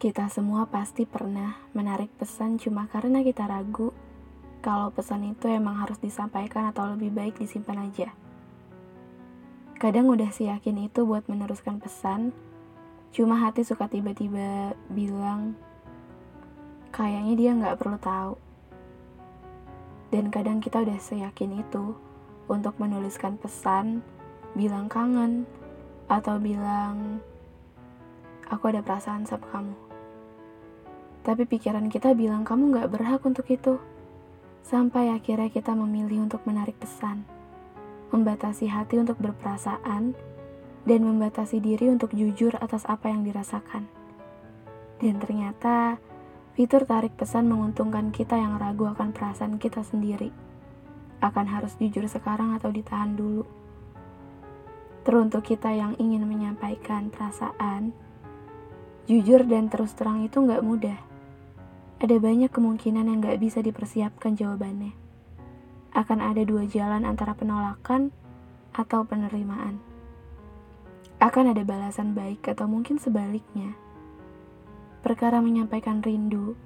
Kita semua pasti pernah menarik pesan cuma karena kita ragu kalau pesan itu emang harus disampaikan atau lebih baik disimpan aja. Kadang udah sih yakin itu buat meneruskan pesan, cuma hati suka tiba-tiba bilang, kayaknya dia nggak perlu tahu. Dan kadang kita udah seyakin itu untuk menuliskan pesan, bilang kangen, atau bilang, aku ada perasaan sama kamu. Tapi pikiran kita bilang kamu gak berhak untuk itu. Sampai akhirnya kita memilih untuk menarik pesan, membatasi hati untuk berperasaan, dan membatasi diri untuk jujur atas apa yang dirasakan. Dan ternyata, fitur tarik pesan menguntungkan kita yang ragu akan perasaan kita sendiri. Akan harus jujur sekarang atau ditahan dulu. Teruntuk kita yang ingin menyampaikan perasaan, jujur dan terus terang itu nggak mudah ada banyak kemungkinan yang gak bisa dipersiapkan jawabannya. Akan ada dua jalan antara penolakan atau penerimaan. Akan ada balasan baik atau mungkin sebaliknya. Perkara menyampaikan rindu,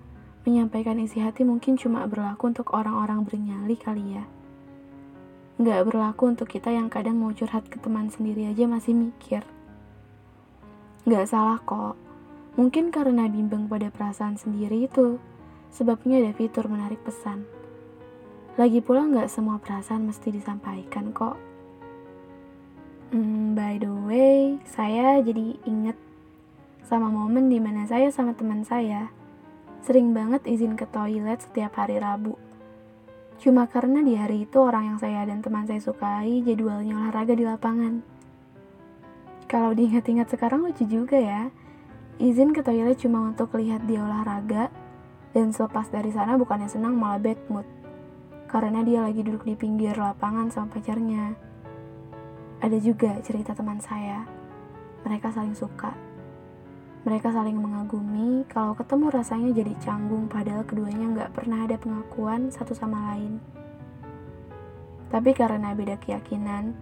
menyampaikan isi hati mungkin cuma berlaku untuk orang-orang bernyali kali ya. Gak berlaku untuk kita yang kadang mau curhat ke teman sendiri aja masih mikir. Gak salah kok, Mungkin karena bimbang pada perasaan sendiri itu, sebabnya ada fitur menarik pesan. Lagi pula nggak semua perasaan mesti disampaikan kok. Hmm, by the way, saya jadi inget sama momen di mana saya sama teman saya sering banget izin ke toilet setiap hari Rabu. Cuma karena di hari itu orang yang saya dan teman saya sukai jadwalnya olahraga di lapangan. Kalau diingat-ingat sekarang lucu juga ya, Izin ke toilet cuma untuk lihat dia olahraga, dan selepas dari sana bukannya senang malah bad mood. Karena dia lagi duduk di pinggir lapangan sama pacarnya. Ada juga cerita teman saya, mereka saling suka. Mereka saling mengagumi, kalau ketemu rasanya jadi canggung padahal keduanya nggak pernah ada pengakuan satu sama lain. Tapi karena beda keyakinan,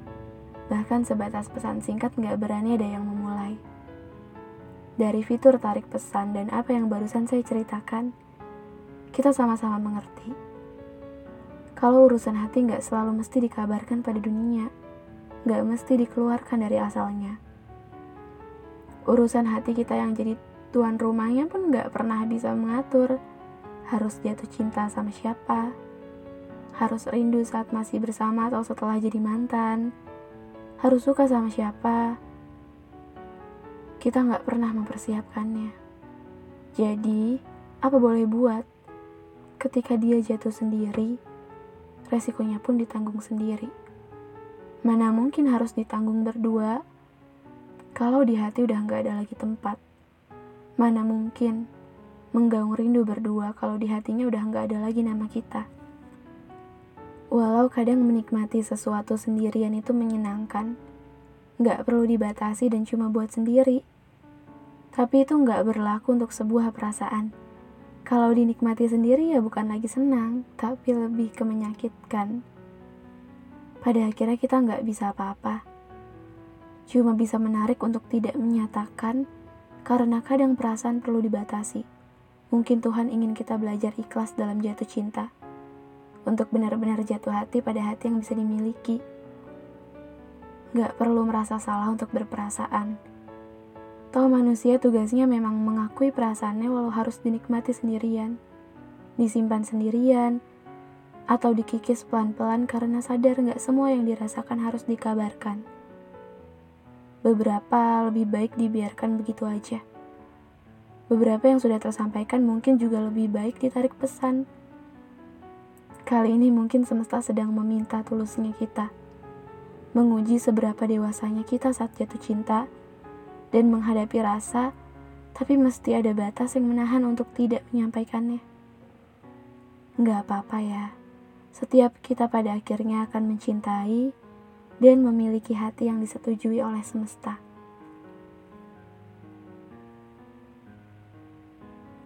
bahkan sebatas pesan singkat nggak berani ada yang memulai. Dari fitur tarik pesan dan apa yang barusan saya ceritakan, kita sama-sama mengerti. Kalau urusan hati nggak selalu mesti dikabarkan pada dunia, nggak mesti dikeluarkan dari asalnya. Urusan hati kita yang jadi tuan rumahnya pun nggak pernah bisa mengatur. Harus jatuh cinta sama siapa, harus rindu saat masih bersama atau setelah jadi mantan, harus suka sama siapa, kita nggak pernah mempersiapkannya. Jadi, apa boleh buat? Ketika dia jatuh sendiri, resikonya pun ditanggung sendiri. Mana mungkin harus ditanggung berdua kalau di hati udah nggak ada lagi tempat. Mana mungkin menggaung rindu berdua kalau di hatinya udah nggak ada lagi nama kita. Walau kadang menikmati sesuatu sendirian itu menyenangkan, nggak perlu dibatasi dan cuma buat sendiri. Tapi itu nggak berlaku untuk sebuah perasaan. Kalau dinikmati sendiri ya bukan lagi senang, tapi lebih ke menyakitkan. Pada akhirnya kita nggak bisa apa-apa. Cuma bisa menarik untuk tidak menyatakan, karena kadang perasaan perlu dibatasi. Mungkin Tuhan ingin kita belajar ikhlas dalam jatuh cinta. Untuk benar-benar jatuh hati pada hati yang bisa dimiliki. Gak perlu merasa salah untuk berperasaan Toh manusia tugasnya memang mengakui perasaannya walau harus dinikmati sendirian, disimpan sendirian, atau dikikis pelan-pelan karena sadar nggak semua yang dirasakan harus dikabarkan. Beberapa lebih baik dibiarkan begitu aja. Beberapa yang sudah tersampaikan mungkin juga lebih baik ditarik pesan. Kali ini mungkin semesta sedang meminta tulusnya kita. Menguji seberapa dewasanya kita saat jatuh cinta, dan menghadapi rasa, tapi mesti ada batas yang menahan untuk tidak menyampaikannya. Nggak apa-apa ya, setiap kita pada akhirnya akan mencintai dan memiliki hati yang disetujui oleh semesta.